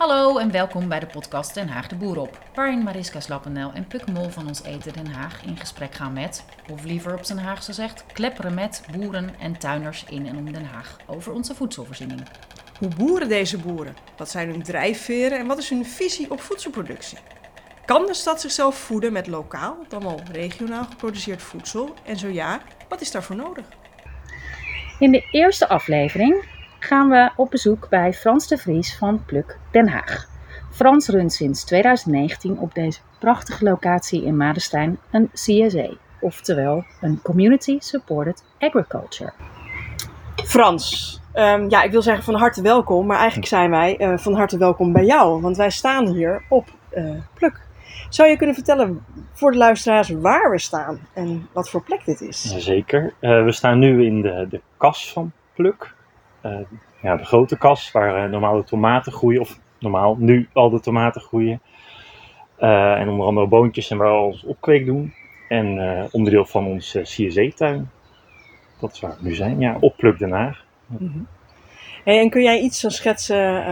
Hallo en welkom bij de podcast Den Haag de Boer op, waarin Mariska Slappendel en Puk Mol van ons Eten Den Haag in gesprek gaan met, of liever op zijn Haagse zegt, klepperen met boeren en tuiners in en om Den Haag over onze voedselvoorziening. Hoe boeren deze boeren? Wat zijn hun drijfveren en wat is hun visie op voedselproductie? Kan de stad zichzelf voeden met lokaal, dan wel regionaal geproduceerd voedsel? En zo ja, wat is daarvoor nodig? In de eerste aflevering gaan we op bezoek bij Frans de Vries van Pluk Den Haag. Frans runt sinds 2019 op deze prachtige locatie in Madestein een CSA, oftewel een Community Supported Agriculture. Frans, ehm, ja, ik wil zeggen van harte welkom, maar eigenlijk zijn wij eh, van harte welkom bij jou, want wij staan hier op eh, Pluk. Zou je kunnen vertellen voor de luisteraars waar we staan en wat voor plek dit is? Zeker. Uh, we staan nu in de, de kas van Pluk. Uh, ja, de grote kas waar normaal de tomaten groeien, of normaal nu al de tomaten groeien. en onder andere boontjes en waar we alles opkweek doen. En onderdeel van onze CSE-tuin. Dat is waar we nu zijn, ja, op Pluk Den Haag. Hey, en kun jij iets zo schetsen,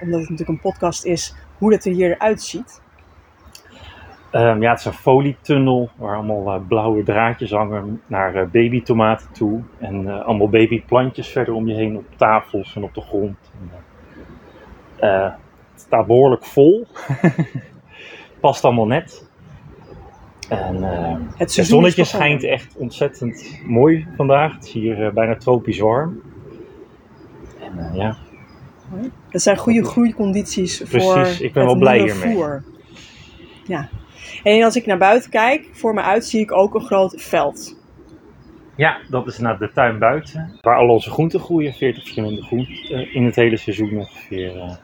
omdat het natuurlijk een podcast is, hoe het er hier uitziet? Um, ja, het is een folietunnel waar allemaal uh, blauwe draadjes hangen naar uh, babytomaten toe. En uh, allemaal babyplantjes verder om je heen op tafels en op de grond. En, het staat behoorlijk vol. Past allemaal net. En het, het zonnetje schijnt echt ontzettend mooi vandaag. Het is hier bijna tropisch warm. En ja. Het zijn goede groeicondities Precies, voor Precies, ik ben wel blij hiermee. Voer. Ja. En als ik naar buiten kijk, voor me uit zie ik ook een groot veld. Ja, dat is naar de tuin buiten, waar al onze groenten groeien. 40 verschillende groenten in het hele seizoen ongeveer. Uh,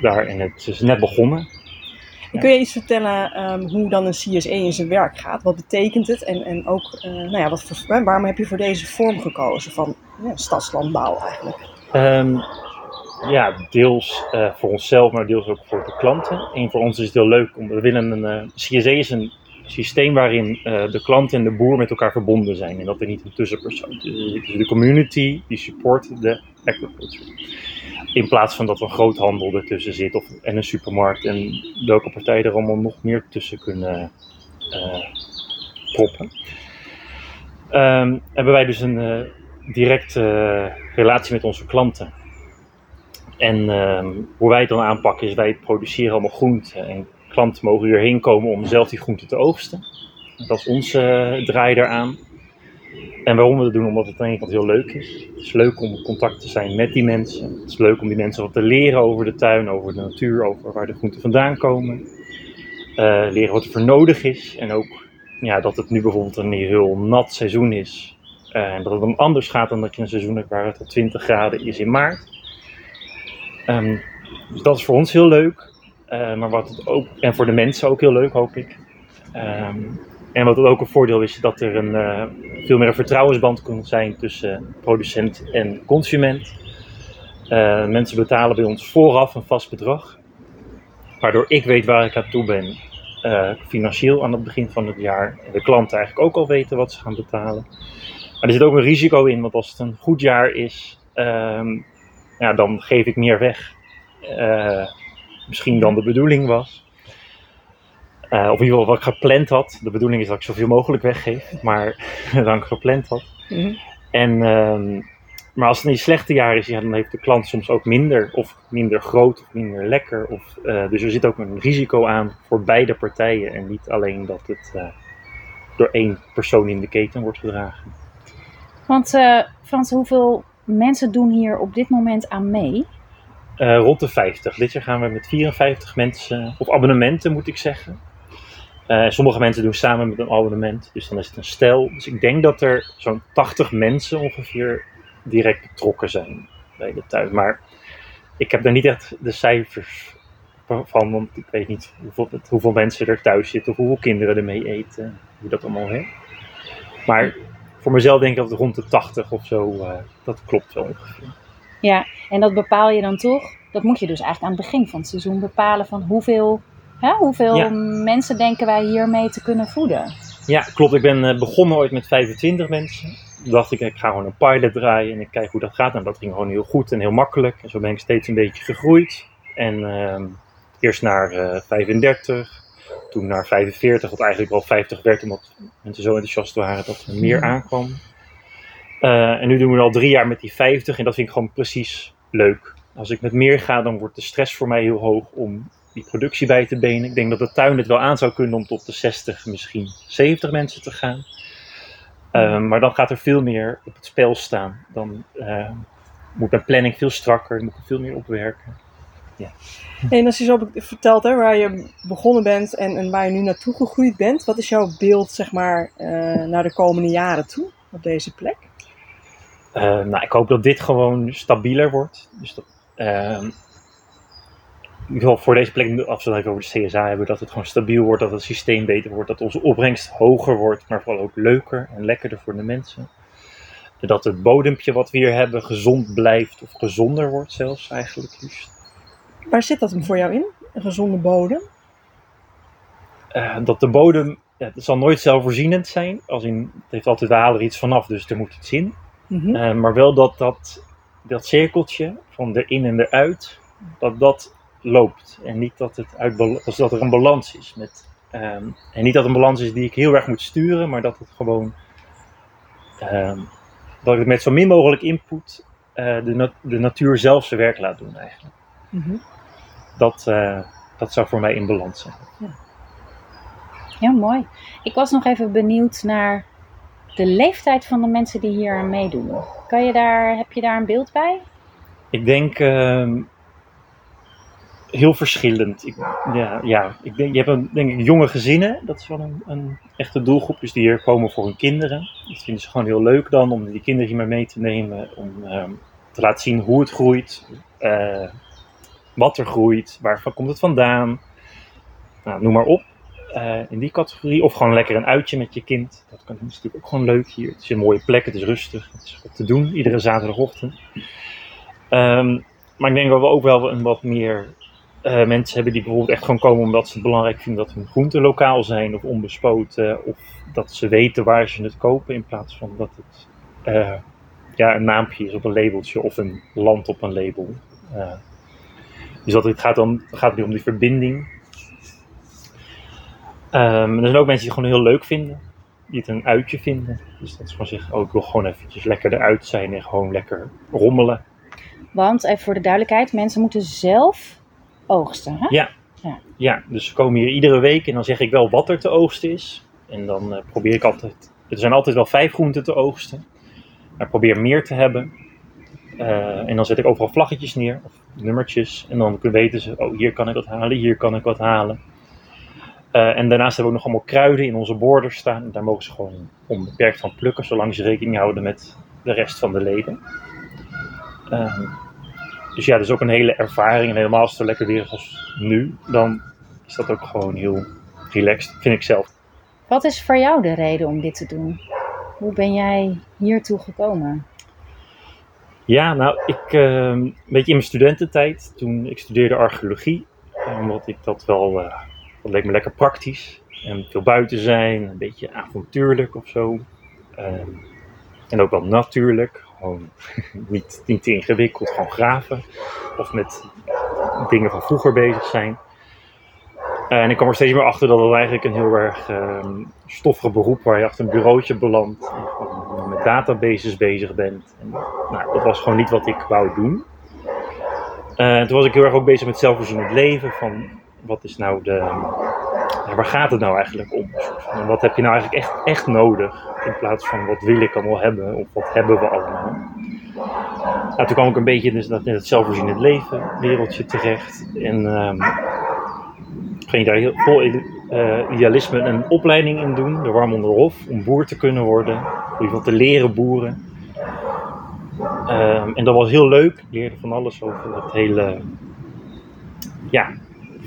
daar en het is net begonnen. En kun je iets vertellen um, hoe dan een CSE in zijn werk gaat? Wat betekent het? En, en ook, uh, nou ja, wat voor, waarom heb je voor deze vorm gekozen van ja, stadslandbouw eigenlijk? Um, ja, deels uh, voor onszelf, maar deels ook voor de klanten. En voor ons is het heel leuk, om, we willen een, uh, CSE is een systeem waarin uh, de klant en de boer met elkaar verbonden zijn. En dat er niet een tussenpersoon is. Dus de community die support de agriculture. In plaats van dat er een groothandel ertussen zit of, en een supermarkt en welke partijen er allemaal nog meer tussen kunnen proppen. Um, hebben wij dus een directe relatie met onze klanten. En uh, hoe wij het dan aanpakken is, wij produceren allemaal groenten. En klanten mogen hierheen komen om zelf die groenten te oogsten. Dat is onze uh, draai eraan. En waarom we dat doen? Omdat het aan de ene kant heel leuk is. Het is leuk om in contact te zijn met die mensen. Het is leuk om die mensen wat te leren over de tuin, over de natuur, over waar de groenten vandaan komen. Uh, leren wat er voor nodig is. En ook ja, dat het nu bijvoorbeeld een heel nat seizoen is. Uh, en dat het dan anders gaat dan dat je een seizoen hebt waar het al 20 graden is in maart. Dus dat is voor ons heel leuk. Uh, maar wat het ook, en voor de mensen ook heel leuk, hoop ik. Um, en wat ook een voordeel is, dat er een, uh, veel meer een vertrouwensband kan zijn tussen producent en consument. Uh, mensen betalen bij ons vooraf een vast bedrag, waardoor ik weet waar ik aan toe ben, financieel aan het begin van het jaar. En de klanten eigenlijk ook al weten wat ze gaan betalen. Maar er zit ook een risico in, want als het een goed jaar is, um, ja, dan geef ik meer weg. Uh, misschien dan de bedoeling was. Uh, of in ieder geval wat ik gepland had. De bedoeling is dat ik zoveel mogelijk weggeef, maar dan ik gepland had. Mm -hmm. En, uh, maar als het een slechte jaar is, ja, dan heeft de klant soms ook minder, of minder groot, of minder lekker. Of, uh, dus er zit ook een risico aan voor beide partijen. En niet alleen dat het door één persoon in de keten wordt gedragen. Want Frans, hoeveel mensen doen hier op dit moment aan mee? Uh, rond de 50. Dit jaar gaan we met 54 mensen, of abonnementen moet ik zeggen. Uh, sommige mensen doen samen met een abonnement, dus dan is het een stel. Dus ik denk dat er zo'n 80 mensen ongeveer direct betrokken zijn bij de tuin. Maar ik heb daar niet echt de cijfers van, want ik weet niet hoeveel, hoeveel mensen er thuis zitten, hoeveel kinderen ermee eten, hoe dat allemaal heet. Maar voor mezelf denk ik dat het rond de 80 of zo, uh, dat klopt wel ongeveer. Ja, en dat bepaal je dan toch, dat moet je dus eigenlijk aan het begin van het seizoen bepalen van hoeveel, hè, hoeveel ja. mensen denken wij hiermee te kunnen voeden. Ja, klopt. Ik ben uh, begonnen ooit met 25 mensen. Toen dacht ik, ik ga gewoon een pilot draaien en ik kijk hoe dat gaat. En dat ging gewoon heel goed en heel makkelijk. En zo ben ik steeds een beetje gegroeid. En ehm, eerst naar eh, 35, toen naar 45, wat eigenlijk wel 50 werd, omdat mensen zo enthousiast waren dat er meer aankwam. Eh, en nu doen we al drie jaar met die 50 en dat vind ik gewoon precies leuk. Als ik met meer ga, dan wordt de stress voor mij heel hoog om die productie bij te benen. Ik denk dat de tuin het wel aan zou kunnen om tot de 60, misschien 70 mensen te gaan. Ehm, maar dan gaat er veel meer op het spel staan. Dan eh, moet mijn planning veel strakker, moet ik veel meer opwerken. En als je zo vertelt hè, waar je begonnen bent en, en waar je nu naartoe gegroeid bent, wat is jouw beeld zeg maar eh, naar de komende jaren toe op deze plek? Eh, nou, ik hoop dat dit gewoon stabieler wordt. Dus dat, ehm, ik wil voor deze plek, als we het over de CSA hebben, dat het gewoon stabiel wordt, dat het systeem beter wordt, dat onze opbrengst hoger wordt, maar vooral ook leuker en lekkerder voor de mensen. Dat het bodempje wat we hier hebben gezond blijft of gezonder wordt zelfs eigenlijk liefst. Waar zit dat hem voor jou in? Een gezonde bodem? Eh, dat de bodem, het zal nooit zelfvoorzienend zijn, als in, het heeft altijd, halen er iets vanaf, dus er moet iets in. Mhm. Eh, maar wel dat, dat dat cirkeltje van erin en eruit, dat dat loopt. En niet dat, het uit, dat er een balans is. Met, ehm, en niet dat een balans is die ik heel erg moet sturen, maar dat het gewoon. ehm, dat ik met zo min mogelijk input eh, de, nat- de natuur zelf zijn werk laat doen eigenlijk. Mhm. Dat, eh, dat zou voor mij in balans zijn. Ja, mooi. Ik was nog even benieuwd naar de leeftijd van de mensen die hier aan meedoen. Kan je daar, heb je daar een beeld bij? Ik denk ehm, heel verschillend. Ik, ja, ja, ik denk, je hebt een, denk ik jonge gezinnen, dat is wel een, een echte doelgroep. Dus die hier komen voor hun kinderen. Dat vinden ze gewoon heel leuk dan, om die kinderen hier mee te nemen. Om ehm, te laten zien hoe het groeit, eh, wat er groeit, waarvan komt het vandaan. Nou, noem maar op. Eh, in die categorie. Of gewoon lekker een uitje met je kind. Dat kan, is natuurlijk ook gewoon leuk hier. Het is een mooie plek, het is rustig. Het is wat te doen, iedere zaterdagochtend. Ehm, maar ik denk dat we ook wel een wat meer eh, mensen hebben die bijvoorbeeld echt gewoon komen omdat ze het belangrijk vinden dat hun groenten lokaal zijn of onbespoten. Of dat ze weten waar ze het kopen in plaats van dat het eh, ja, een naampje is op een labeltje of een land op een label. Dus dat het gaat dan gaat het weer om die verbinding. Ehm, er zijn ook mensen die het gewoon heel leuk vinden. Die het een uitje vinden. Dus dat ze gewoon zeggen, oh ik wil gewoon eventjes lekker eruit zijn en gewoon lekker rommelen. Want even voor de duidelijkheid, mensen moeten zelf oogsten. Hè? Ja. Ja. ja, dus ze komen hier iedere week en dan zeg ik wel wat er te oogsten is. En dan eh, probeer ik altijd, er zijn altijd wel vijf groenten te oogsten. Maar ik probeer meer te hebben. Eh, en dan zet ik overal vlaggetjes neer, of nummertjes. En dan weten ze, oh hier kan ik wat halen, hier kan ik wat halen. Eh, en daarnaast hebben we ook nog allemaal kruiden in onze borders staan. En daar mogen ze gewoon onbeperkt van plukken, zolang ze rekening houden met de rest van de leden. Ehm, dus ja, dat is ook een hele ervaring. En helemaal als het lekker weer is als nu, dan is dat ook gewoon heel relaxed, vind ik zelf. Wat is voor jou de reden om dit te doen? Hoe ben jij hiertoe gekomen? Ja, nou, ik, ehm, een beetje in mijn studententijd, toen ik studeerde archeologie, omdat ik dat wel, eh, dat leek me lekker praktisch. En veel buiten zijn, een beetje avontuurlijk of zo. Ehm, en ook wel natuurlijk, gewoon niet, niet te ingewikkeld, gewoon graven. Of met dingen van vroeger bezig zijn. En ik kwam er steeds meer achter dat het eigenlijk een heel erg ehm, stoffig beroep waar je achter een bureautje belandt met databases bezig bent. En, nou, dat was gewoon niet wat ik wou doen. Eh, toen was ik heel erg ook bezig met zelfvoorzienend leven. Van wat is nou de. waar gaat het nou eigenlijk om? En wat heb je nou eigenlijk echt, echt nodig? In plaats van wat wil ik allemaal hebben of wat hebben we allemaal? Nou, toen kwam ik een beetje in het, in het zelfvoorzienend leven wereldje terecht. En ehm, ging daar heel vol eh, idealisme een opleiding in doen, de Warmonderhof, om boer te kunnen worden, in ieder geval te leren boeren. Ehm, en dat was heel leuk, ik leerde van alles over het hele, ja,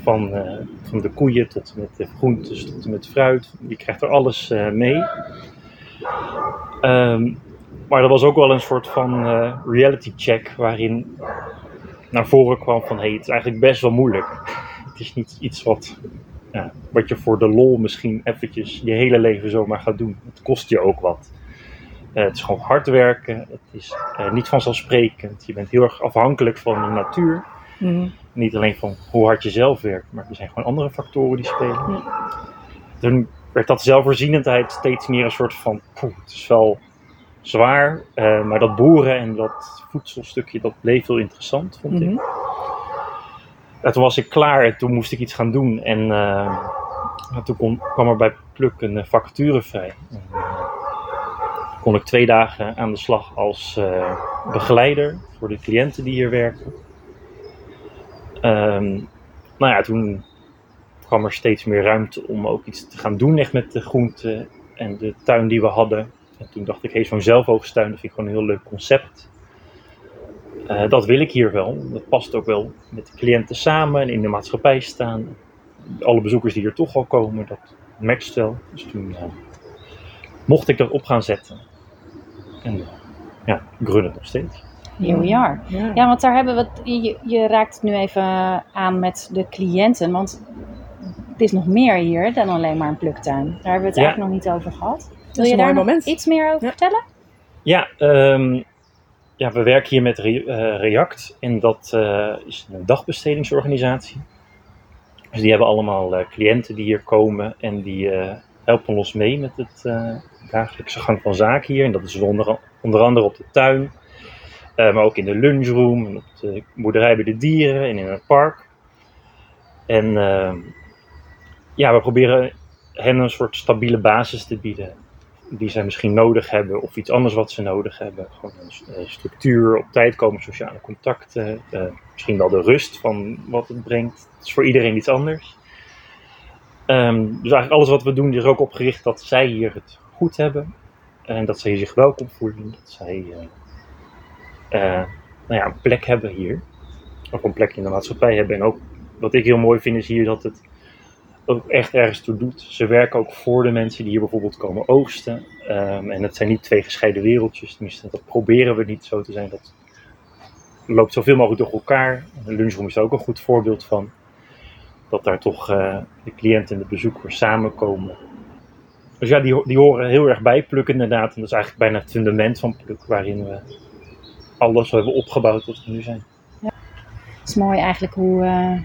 van, eh, van de koeien tot met de groentes tot met fruit. Je krijgt er alles eh, mee. Ehm, maar dat was ook wel een soort van reality check waarin naar voren kwam van hey, het is eigenlijk best wel moeilijk. Is niet iets wat, ja, wat je voor de lol misschien eventjes je hele leven zomaar gaat doen. Het kost je ook wat. Eh, het is gewoon hard werken. Het is eh, niet vanzelfsprekend. Je bent heel erg afhankelijk van de natuur. Mhm. Niet alleen van hoe hard je zelf werkt, maar er zijn gewoon andere factoren die spelen. Toen werd dat zelfvoorzienendheid steeds meer een soort van, poeh, het is wel zwaar, eh, maar dat boeren en dat voedselstukje, dat bleef heel interessant, vond ik. En toen was ik klaar en toen moest ik iets gaan doen. En eh, toen kwam er bij Pluk een eh, vacature vrij. En, eh, kon ik twee dagen aan de slag als begeleider voor de cliënten die hier werken. Ehm, nou ja, toen kwam er steeds meer ruimte om ook iets te gaan doen echt met de groenten en de tuin die we hadden. En toen dacht ik, hey, zo'n zelfoogstuin, dat vind ik gewoon een heel leuk concept. Eh, dat wil ik hier wel. Dat past ook wel met de cliënten samen en in de maatschappij staan. Alle bezoekers die hier toch al komen, dat matcht wel. Dus toen eh, mocht ik dat op gaan zetten. En eh, ja, ik run het nog steeds. Here we are. Ja. Ja, want daar hebben we het, je, je raakt het nu even aan met de cliënten, want het is nog meer hier dan alleen maar een pluktuin. Daar hebben we het Ja. eigenlijk nog niet over gehad. Wil je daar moment. iets meer over Ja. vertellen? Ja, ehm, ja, we werken hier met eh, React en dat eh, is een dagbestedingsorganisatie. Dus die hebben allemaal eh, cliënten die hier komen en die helpen ons mee met het dagelijkse gang van zaken hier. En dat is onder, onder andere op de tuin, maar ook in de lunchroom, en op de boerderij bij de dieren en in het park. En ja, we proberen hen een soort stabiele basis te bieden die zij misschien nodig hebben, of iets anders wat ze nodig hebben. Gewoon een structuur, op tijd komen, sociale contacten, eh, misschien wel de rust van wat het brengt. Het is voor iedereen iets anders. Ehm, dus eigenlijk alles wat we doen is ook op gericht dat zij hier het goed hebben en dat zij zich welkom voelen, dat zij eh, eh, nou ja, een plek hebben hier, of een plek in de maatschappij hebben. En ook wat ik heel mooi vind is hier dat het ook echt ergens toe doet. Ze werken ook voor de mensen die hier bijvoorbeeld komen oogsten. Ehm, en het zijn niet twee gescheiden wereldjes. Tenminste, dat proberen we niet zo te zijn. Dat loopt zoveel mogelijk door elkaar. De lunchroom is ook een goed voorbeeld van. Dat daar toch eh, de cliënten en de bezoekers samenkomen. Dus ja, die, die horen heel erg bij Pluk inderdaad. En dat is eigenlijk bijna het fundament van Pluk. Waarin we alles hebben opgebouwd tot we nu zijn. Het is mooi eigenlijk hoe eh,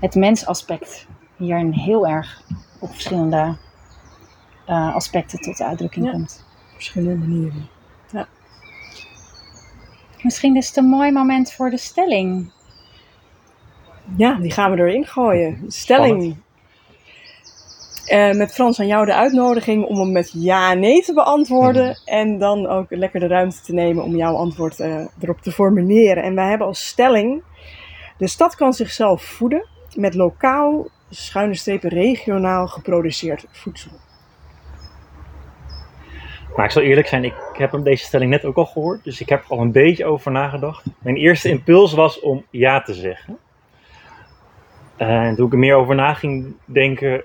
het mensaspect hier een heel erg op verschillende eh, aspecten tot uitdrukking Ja. komt. Op verschillende manieren. Misschien is het een mooi moment voor de stelling. Ja, die gaan we erin gooien. Stelling. Eh, met Frans aan jou de uitnodiging om hem met ja en nee te beantwoorden. En dan ook lekker de ruimte te nemen om jouw antwoord eh, erop te formuleren. En wij hebben als stelling: de stad kan zichzelf voeden met lokaal, schuine strepen regionaal geproduceerd voedsel. Maar ik zal eerlijk zijn, ik heb hem deze stelling net ook al gehoord. Dus ik heb er al een beetje over nagedacht. Mijn eerste impuls was om ja te zeggen. Eh, En toen ik er meer over na ging denken,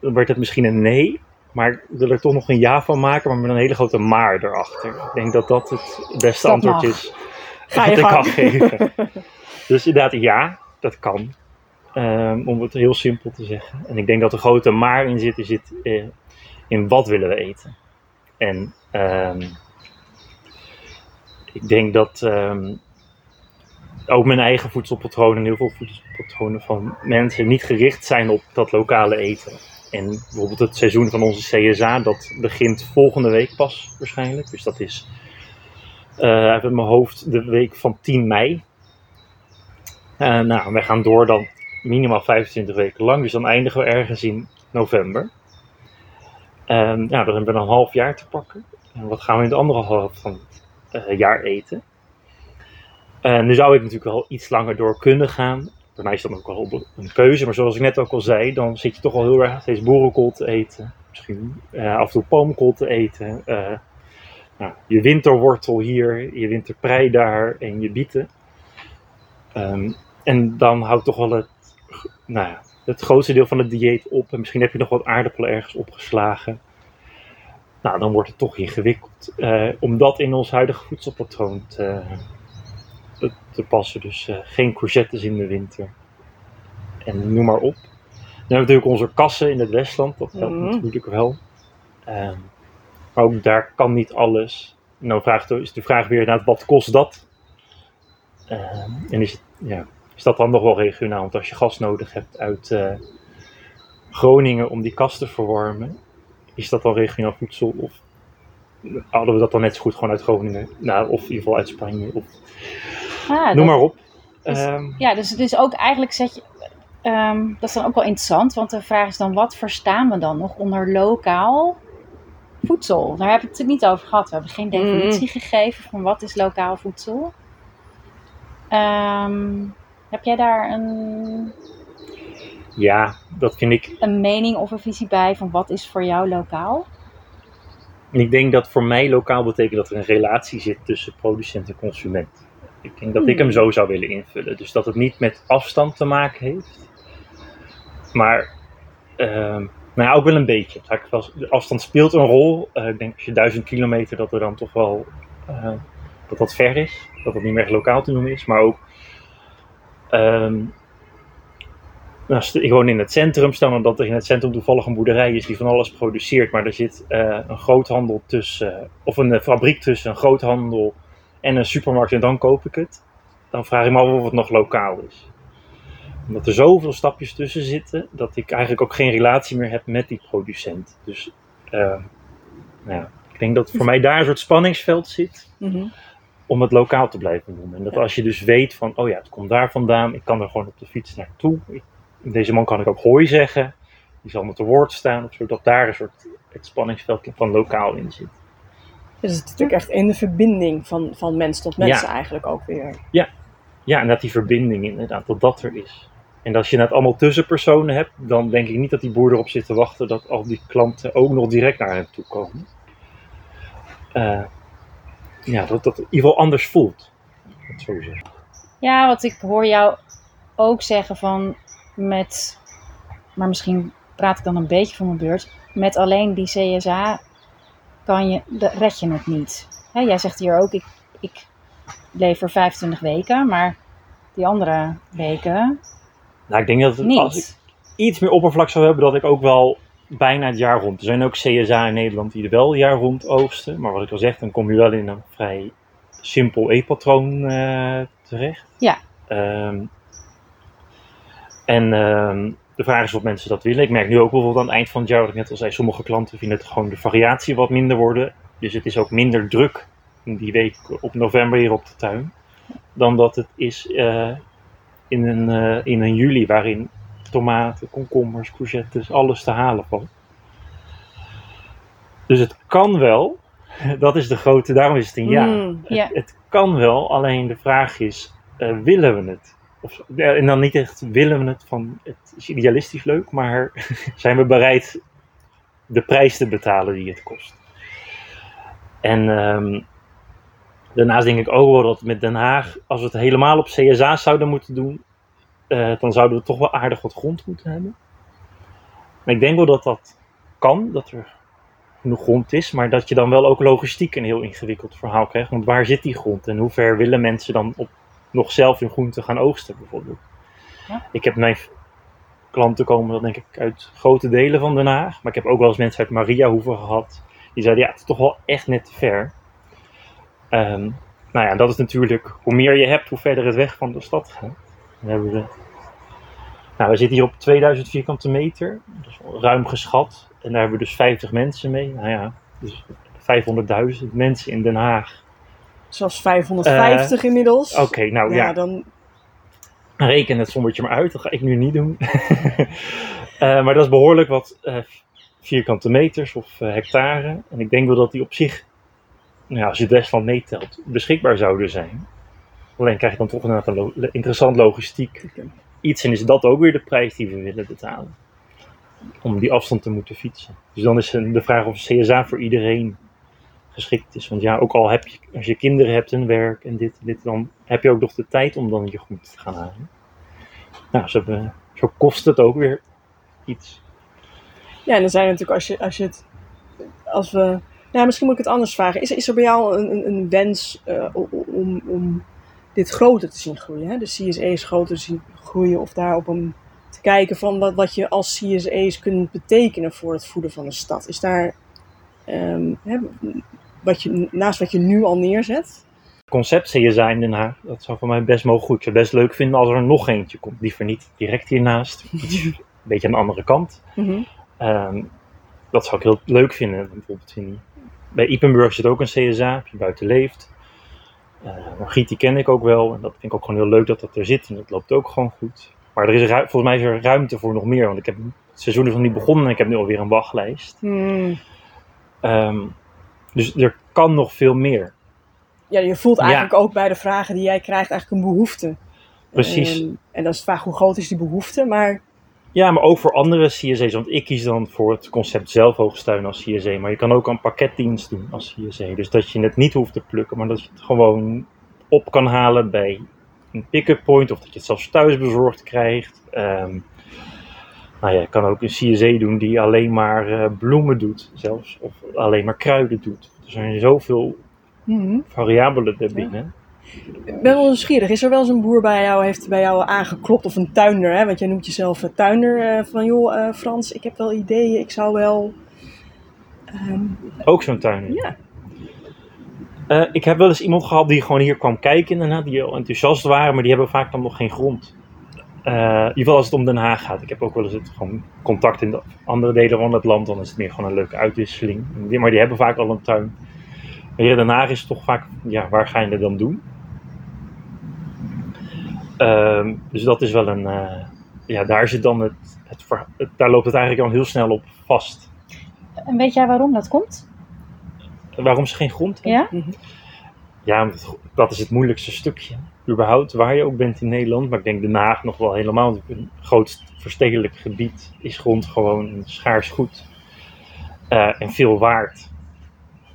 dan werd het misschien een nee. Maar ik wil er toch nog een ja van maken, maar met een hele grote maar erachter. Ik denk dat dat het beste Dat antwoord mag. is Ga je ik kan geven. Dus inderdaad, ja, dat kan. Ehm, om het heel simpel te zeggen. En ik denk dat de grote maar in zit, zit eh, in wat willen we eten. En ehm, ik denk dat ehm, ook mijn eigen voedselpatronen en heel veel voedselpatronen van mensen niet gericht zijn op dat lokale eten. En bijvoorbeeld het seizoen van onze CSA, dat begint volgende week pas waarschijnlijk. Dus dat is eh uit mijn hoofd de week van 10 mei. Eh, nou, wij gaan door dan minimaal 25 weken lang, dus dan eindigen we ergens in november. En ja, dan hebben we een half jaar te pakken. En wat gaan we in de andere helft van het eh, jaar eten? En nu zou ik natuurlijk wel iets langer door kunnen gaan. Bij mij is dat ook wel een keuze, maar zoals ik net ook al zei, dan zit je toch wel heel erg steeds boerenkool te eten. Misschien eh, af en toe palmkool te eten. eh, nou, je winterwortel hier, je winterprei daar en je bieten. Ehm, en dan houdt toch wel het, nou ja, het grootste deel van het dieet op. En misschien heb je nog wat aardappelen ergens opgeslagen. Nou, dan wordt het toch ingewikkeld eh, om dat in ons huidige voedselpatroon te, te, te passen. Dus eh, geen courgettes in de winter. En noem maar op. Dan hebben we natuurlijk onze kassen in het Westland. Dat helpt Mhm. natuurlijk wel. Ehm, maar ook daar kan niet alles. Nou vraagt, is de vraag weer inderdaad, wat kost dat? Ehm, en is het ja, is dat dan nog wel regionaal? Want als je gas nodig hebt uit eh, Groningen om die kast te verwarmen, is dat dan regionaal voedsel? Of hadden we dat dan net zo goed gewoon uit Groningen? Nou, of in ieder geval uit Spanje? Of, Ah, noem maar op. Dus- Ehm, Ja, dus het is ook eigenlijk zet je. ehm, dat is dan ook wel interessant, want de vraag is dan: wat verstaan we dan nog onder lokaal voedsel? Daar hebben we het niet over gehad. We hebben geen definitie gegeven van wat is lokaal voedsel. Ehm, heb jij daar een, ja, dat vind ik een mening of een visie bij van wat is voor jou lokaal? En ik denk dat voor mij lokaal betekent dat er een relatie zit tussen producent en consument. Ik denk dat ik hem zo zou willen invullen. Dus dat het niet met afstand te maken heeft. Maar, ehm, nou ja, ook wel een beetje. De afstand speelt een rol. Eh, ik denk als je duizend kilometer, dat er dan toch wel, eh, dat dat ver is. Dat dat niet meer lokaal te noemen is. Maar ook, nou, st- ik woon in het centrum, stel nou dat er in het centrum toevallig een boerderij is die van alles produceert, maar er zit eh, een groothandel tussen, of een eh, fabriek tussen een groothandel en een supermarkt en dan koop ik het. Dan vraag ik me af of het nog lokaal is. Omdat er zoveel stapjes tussen zitten, dat ik eigenlijk ook geen relatie meer heb met die producent. Dus eh, nou ja, ik denk dat voor mij daar een soort spanningsveld zit Mhm. Om het lokaal te blijven doen. En dat Ja. als je dus weet van, oh ja, het komt daar vandaan, ik kan er gewoon op de fiets naartoe. Ik- Deze man kan ik ook hooi zeggen, die zal me te woord staan, of zo, dat daar een soort het spanningsveld van lokaal in zit. Dus het is natuurlijk echt in de verbinding van, van mens tot mens Ja. eigenlijk ook weer. Ja, en dat die verbinding inderdaad, dat dat er is. En als je het allemaal tussenpersonen hebt, dan denk ik niet dat die boer erop zit te wachten dat al die klanten ook nog direct naar hem toe komen. Eh, ja, dat dat in ieder geval anders voelt. laat ik het Zo zeggen. Ja, wat ik hoor jou ook zeggen van met, maar misschien praat ik dan een beetje van mijn beurt, met alleen die CSA kan je, red je het niet. Hè, jij zegt hier ook, ik, ik lever 25 weken, maar die andere weken Nou, ik denk dat het, als ik iets meer oppervlak zou hebben, dat ik ook wel bijna het jaar rond. Er zijn ook CSA in Nederland die er wel het jaar rond oogsten. Maar wat ik al zeg, dan kom je wel in een vrij simpel E-patroon eh, terecht. Ja. Ehm, en ehm, de vraag is of mensen dat willen. Ik merk nu ook bijvoorbeeld aan het eind van het jaar, wat ik net al zei, sommige klanten vinden het gewoon de variatie wat minder worden. Dus het is ook minder druk in die week op november hier op de tuin. Dan dat het is eh, in, een, eh, in een juli, waarin tomaten, komkommers, courgettes, alles te halen valt. Dus het kan wel. Dat is de grote, daarom is het een ja. Mm. Het, het kan wel, alleen de vraag is, eh, willen we het? Of, ja, en dan niet echt willen we het van, het is idealistisch leuk, maar zijn we bereid de prijs te betalen die het kost? En ehm, daarnaast denk ik ook wel dat met Den Haag, als we het helemaal op CSA zouden moeten doen, eh, dan zouden we toch wel aardig wat grond moeten hebben. Maar ik denk wel dat dat kan, dat er genoeg grond is, maar dat je dan wel ook logistiek een heel ingewikkeld verhaal krijgt. Want waar zit die grond en hoe ver willen mensen dan op, nog zelf hun groente gaan oogsten bijvoorbeeld? Ja. Ik heb mijn klanten komen dan denk ik uit grote delen van Den Haag, maar ik heb ook wel eens mensen uit Mariahoeven gehad. Die zeiden ja, het is toch wel echt net te ver. Ehm, nou ja, dat is natuurlijk, hoe meer je hebt, hoe verder het weg van de stad gaat. Dan hebben we, nou, we zitten hier op 2000 vierkante meter, wel ruim geschat. En daar hebben we dus 50 mensen mee. Nou ja, dus 500.000 mensen in Den Haag. Zelfs 550 inmiddels. Eh, Oké, nou ja, ja, dan reken het sommetje maar uit. Dat ga ik nu niet doen. Eh, maar dat is behoorlijk wat eh, vierkante meters of hectare. En ik denk wel dat die op zich, nou ja, als je het Westland meetelt, beschikbaar zouden zijn. Alleen krijg je dan toch een lo- interessant logistiek iets. En is dat ook weer de prijs die we willen betalen. Om die afstand te moeten fietsen. Dus dan is de vraag of CSA voor iedereen geschikt is. Want ja, ook al heb je, als je kinderen hebt en werk en dit en dit, dan heb je ook nog de tijd om dan je groente te gaan halen. Nou, zo, eh, zo kost het ook weer iets. Ja, en dan zijn natuurlijk als je, als je het. Als we. Nou, misschien moet ik het anders vragen. Is, is er bij jou een, een, een wens eh, om, om dit groter te zien groeien? Hè? De CSA's groter te zien groeien of daar op een. te kijken van wat, wat je als CSA's kunt betekenen voor het voeden van een stad? Is daar. ehm, hè, wat je, naast wat je nu al neerzet? concept CSA in Den Haag, dat zou voor mij best mogen goed. Ik zou het best leuk vinden als er nog eentje komt. Liever niet direct hiernaast. Iets, een beetje aan de andere kant. Mhm. Ehm, dat zou ik heel leuk vinden. Bijvoorbeeld in, bij Ipenburg zit ook een CSA, als je buiten leeft. Eh Margriet, die ken ik ook wel. En dat vind ik ook gewoon heel leuk dat dat er zit. En dat loopt ook gewoon goed. Maar er is volgens mij is er ruimte voor nog meer. Want ik heb het seizoen is nog niet begonnen en ik heb nu alweer een wachtlijst. Hmm. Ehm, dus er kan nog veel meer. Ja, je voelt Ja. eigenlijk ook bij de vragen die jij krijgt eigenlijk een behoefte. Precies. Ehm, en dat is de vraag hoe groot is die behoefte, maar Ja, maar ook voor andere CSA's. Want ik kies dan voor het concept zelfhoogsteun als CSA. Maar je kan ook een pakketdienst doen als CSA. Dus dat je het niet hoeft te plukken, maar dat je het gewoon op kan halen bij een pick-up point. Of dat je het zelfs thuis bezorgd krijgt. Ehm nou ja, je kan ook een CSA doen die alleen maar eh, bloemen doet zelfs. Of alleen maar kruiden doet. Er zijn zoveel mhm. variabelen daarbinnen. Ik ben wel nieuwsgierig. Is er wel eens een boer bij jou, heeft bij jou aangeklopt of een tuinder? Hè? Want jij noemt jezelf een tuinder. eh, van joh, eh, Frans, ik heb wel ideeën. Ik zou wel... ehm, Ook zo'n tuin. ja. Eh, ik heb wel eens iemand gehad die gewoon hier kwam kijken inderdaad, die heel enthousiast waren, maar die hebben vaak dan nog geen grond. Eh, in ieder geval als het om Den Haag gaat. Ik heb ook wel eens het, gewoon contact in de andere delen van het land, dan is het meer gewoon een leuke uitwisseling. Maar die hebben vaak al een tuin. Maar hier in Den Haag is het toch vaak, ja, waar ga je het dan doen? Ehm, dus dat is wel een, eh, ja, daar zit dan het, het, het- daar loopt het eigenlijk al heel snel op vast. En weet jij waarom dat komt? Waarom ze geen grond hebben? Ja? Mhm. Ja, want dat is het moeilijkste stukje. Überhaupt, waar je ook bent in Nederland. Maar ik denk Den Haag nog wel helemaal. want Een groot verstedelijk gebied is grond gewoon een schaars goed. Eh, en veel waard.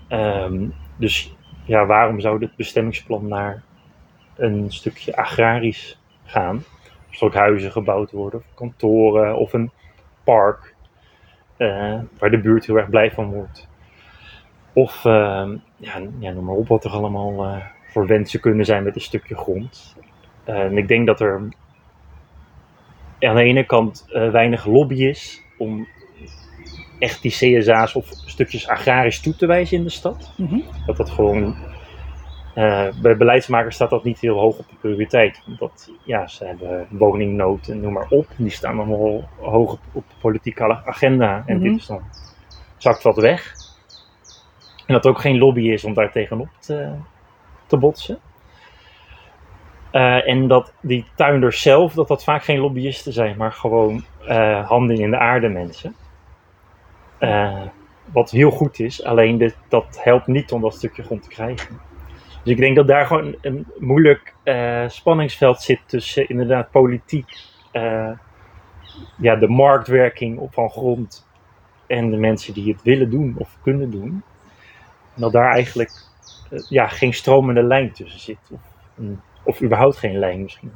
Ehm, dus ja, waarom zou dit bestemmingsplan naar een stukje agrarisch gaan? Er ook huizen gebouwd worden, of kantoren, of een park. eh, waar de buurt heel erg blij van wordt. Of, ehm, ja, ja, noem maar op wat er allemaal eh, voor wensen kunnen zijn met een stukje grond. Eh, en ik denk dat er aan de ene kant eh, weinig lobby is om echt die CSA's of stukjes agrarisch toe te wijzen in de stad. Mhm. Dat dat gewoon, eh, bij beleidsmakers staat dat niet heel hoog op de prioriteit. Omdat ja, ze hebben woningnood en noem maar op. Die staan allemaal hoog op, op de politieke agenda. En Mhm. dit is dan, zakt wat weg. En dat er ook geen lobby is om daar tegenop te, te botsen. Eh, en dat die tuinders zelf, dat dat vaak geen lobbyisten zijn, maar gewoon eh, handen in de aarde mensen. Eh, wat heel goed is, alleen dat helpt niet om dat stukje grond te krijgen. Dus ik denk dat daar gewoon een moeilijk eh, spanningsveld zit tussen inderdaad politiek, eh, ja, de marktwerking op van grond en de mensen die het willen doen of kunnen doen. En dat daar eigenlijk ja, geen stromende lijn tussen zit. Of, of überhaupt geen lijn misschien.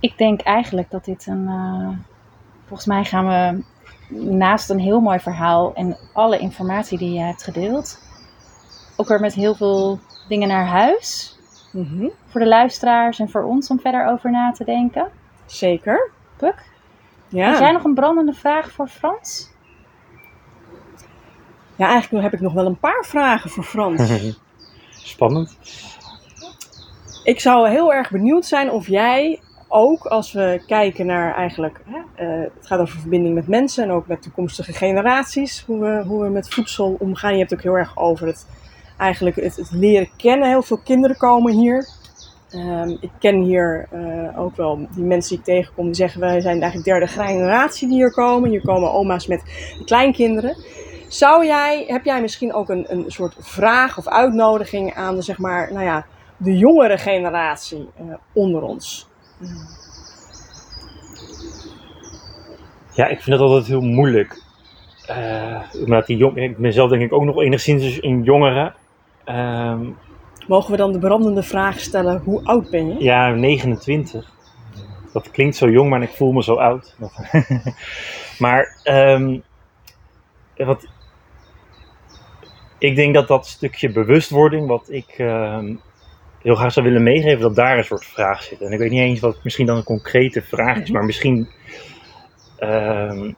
Ik denk eigenlijk dat dit een. volgens mij gaan we naast een heel mooi verhaal en alle informatie die je hebt gedeeld, ook weer met heel veel dingen naar huis. Mhm. Voor de luisteraars en voor ons om verder over na te denken. Zeker. Puk, Ja. heb jij nog een brandende vraag voor Frans? ja, eigenlijk heb ik nog wel een paar vragen voor Frans. Spannend. Ik zou heel erg benieuwd zijn of jij ook, als we kijken naar eigenlijk, hè, eh, het gaat over verbinding met mensen en ook met toekomstige generaties, hoe we, hoe we met voedsel omgaan. Je hebt ook heel erg over het, eigenlijk het, het leren kennen. Heel veel kinderen komen hier. Ehm, ik ken hier eh, ook wel die mensen die ik tegenkom, die zeggen wij zijn eigenlijk derde generatie die hier komen. Hier komen oma's met kleinkinderen. Zou jij, heb jij misschien ook een, een soort vraag of uitnodiging aan de, zeg maar, nou ja, de jongere generatie eh, onder ons? Ja, ik vind dat altijd heel moeilijk. Eh, omdat die jong, ik ben zelf denk ik ook nog enigszins een jongere. Ehm, Mogen we dan de brandende vraag stellen, hoe oud ben je? ja, 29. Dat klinkt zo jong, maar ik voel me zo oud. Maar ehm, wat, ik denk dat dat stukje bewustwording, wat ik ehm, heel graag zou willen meegeven, dat daar een soort vraag zit. En ik weet niet eens wat misschien dan een concrete vraag is, Mhm. maar misschien. ehm,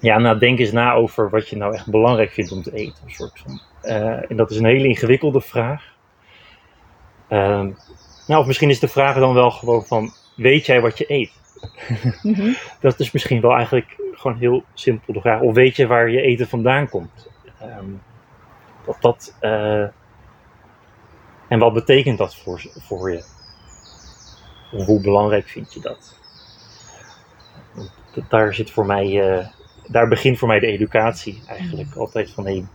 ja, nou, denk eens na over wat je nou echt belangrijk vindt om te eten. Een soort van Eh, en dat is een hele ingewikkelde vraag. Ehm, nou, of misschien is de vraag dan wel gewoon van, weet jij wat je eet? Mhm. Dat is misschien wel eigenlijk gewoon heel simpel de vraag. Of weet je waar je eten vandaan komt? Ehm, dat dat, eh, en wat betekent dat voor, voor je? Of hoe belangrijk vind je dat? Daar zit voor mij, eh, daar begint voor mij de educatie eigenlijk. Altijd van, hey,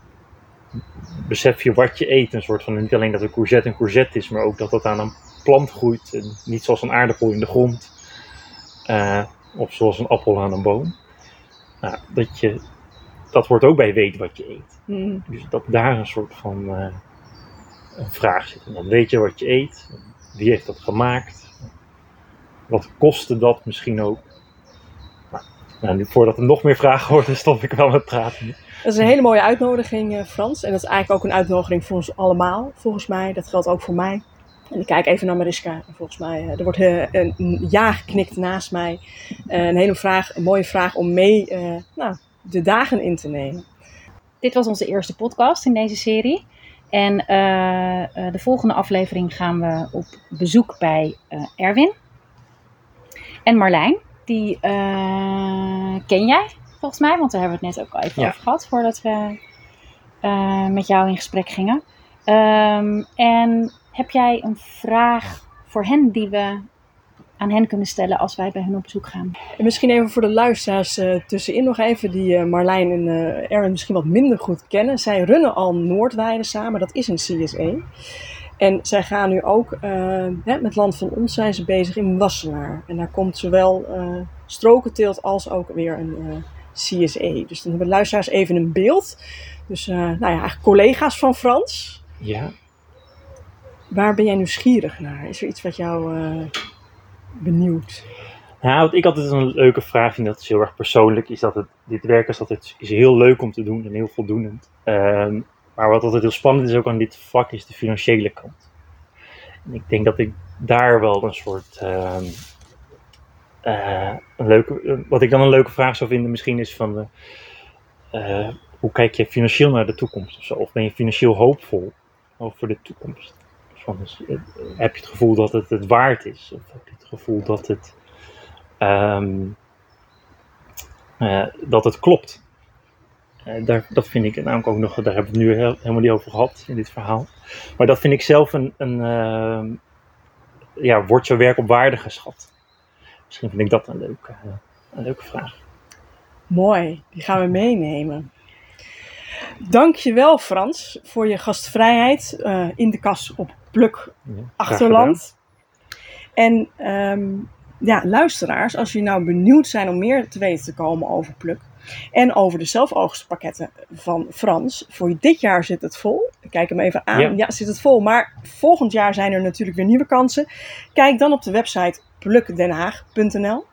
besef je wat je eet? Een soort van, niet alleen dat een courgette een courgette is, maar ook dat dat aan een plant groeit. En niet zoals een aardappel in de grond. Eh, of zoals een appel aan een boom. Nou, dat, je, dat hoort ook bij weet wat je eet. Mhm. Dus dat daar een soort van eh, een vraag zit. En dan weet je wat je eet. Wie heeft dat gemaakt? Wat kostte dat misschien ook? Nou, nou, nu, voordat er nog meer vragen worden, stop ik wel met praten. Dat is een hele mooie uitnodiging, eh, Frans. En dat is eigenlijk ook een uitnodiging voor ons allemaal, volgens mij. Dat geldt ook voor mij. En ik kijk even naar Mariska. En volgens mij, eh, er wordt eh, een, ja geknikt naast mij. Een hele vraag, een mooie vraag om mee eh, nou, de dagen in te nemen. Dit was onze eerste podcast in deze serie. En eh, eh, de volgende aflevering gaan we op bezoek bij eh, Erwin en Marlijn. Die ken jij volgens mij, want daar hebben we het net ook al even Ja. over gehad voordat we met jou in gesprek gingen. Ehm, en heb jij een vraag voor hen die we aan hen kunnen stellen als wij bij hen op bezoek gaan? En misschien even voor de luisteraars eh, tussenin nog even, die eh, Marlijn en eh Erwin misschien wat minder goed kennen. Zij runnen al Noordweide samen, dat is een CSE. En zij gaan nu ook, eh, met Land van Ons zijn ze bezig in Wassenaar. En daar komt zowel eh strokenteelt als ook weer een eh, CSE. Dus dan hebben de luisteraars even een beeld. Dus eh, nou ja, eigenlijk collega's van Frans. Ja, Waar ben jij nieuwsgierig naar? Is er iets wat jou eh, benieuwt? Nou, wat ik altijd een leuke vraag vind, dat is heel erg persoonlijk, is dat het, dit werk is altijd is heel leuk om te doen en heel voldoenend. Ehm, maar wat altijd heel spannend is ook aan dit vak, is de financiële kant. En ik denk dat ik daar wel een soort, ehm, eh, een leuke, eh, wat ik dan een leuke vraag zou vinden misschien is van, de, eh, hoe kijk je financieel naar de toekomst of zo? Of ben je financieel hoopvol over de toekomst? Van, eh, heb je het gevoel dat het het waard is? Of heb je het gevoel dat het Ehm, eh, dat het klopt. Eh, daar, dat vind ik namelijk ook nog, daar hebben we het nu helemaal niet over gehad in dit verhaal. Maar dat vind ik zelf een, een ehm, ja, wordt jouw werk op waarde geschat? Misschien vind ik dat een leuke, een leuke vraag. Mooi, die gaan we meenemen. Dankjewel Frans voor je gastvrijheid in de kas op Pluk Achterland. En ehm, ja, luisteraars, als jullie nou benieuwd zijn om meer te weten te komen over Pluk en over de zelfoogstpakketten van Frans, voor dit jaar zit het vol. Ik kijk hem even aan. Ja. Ja. zit het vol. Maar volgend jaar zijn er natuurlijk weer nieuwe kansen. Kijk dan op de website plukdenhaag.nl.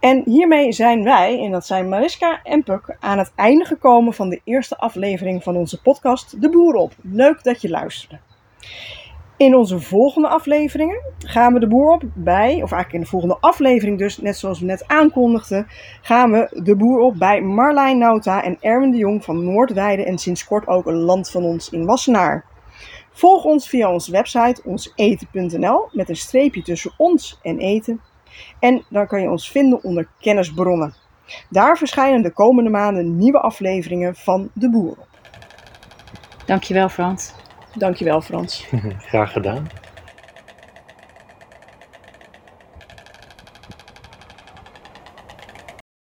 En hiermee zijn wij, en dat zijn Mariska en Puk, aan het einde gekomen van de eerste aflevering van onze podcast De Boer op. Leuk dat je luisterde. In onze volgende afleveringen gaan we de boer op bij, of eigenlijk in de volgende aflevering dus, net zoals we net aankondigden, gaan we de boer op bij Marlijn Nauta en Erwin de Jong van Noordweide en sinds kort ook een land van ons in Wassenaar. Volg ons via onze website onseten.nl met een streepje tussen ons en eten. En dan kan je ons vinden onder kennisbronnen. Daar verschijnen de komende maanden nieuwe afleveringen van De Boer op. Dankjewel Frans. Dankjewel Frans. Graag gedaan.